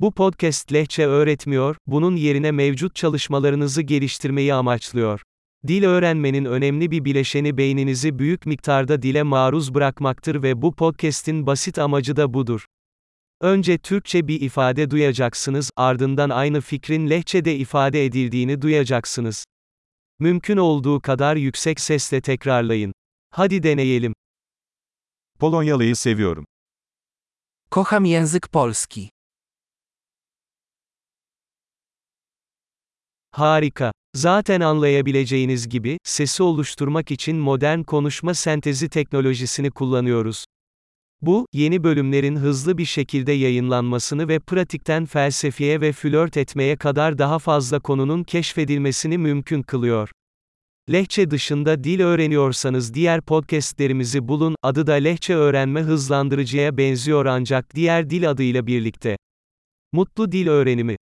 Bu podcast lehçe öğretmiyor, bunun yerine mevcut çalışmalarınızı geliştirmeyi amaçlıyor. Dil öğrenmenin önemli bir bileşeni beyninizi büyük miktarda dile maruz bırakmaktır ve bu podcast'in basit amacı da budur. Önce Türkçe bir ifade duyacaksınız, ardından aynı fikrin lehçede ifade edildiğini duyacaksınız. Mümkün olduğu kadar yüksek sesle tekrarlayın. Hadi deneyelim. Polonyalıyı seviyorum. Kocham język polski. Harika. Zaten anlayabileceğiniz gibi, sesi oluşturmak için modern konuşma sentezi teknolojisini kullanıyoruz. Bu, yeni bölümlerin hızlı bir şekilde yayınlanmasını ve pratikten felsefeye ve flört etmeye kadar daha fazla konunun keşfedilmesini mümkün kılıyor. Lehçe dışında dil öğreniyorsanız diğer podcastlerimizi bulun, adı da Lehçe öğrenme hızlandırıcıya benziyor ancak diğer dil adıyla birlikte. Mutlu dil öğrenimi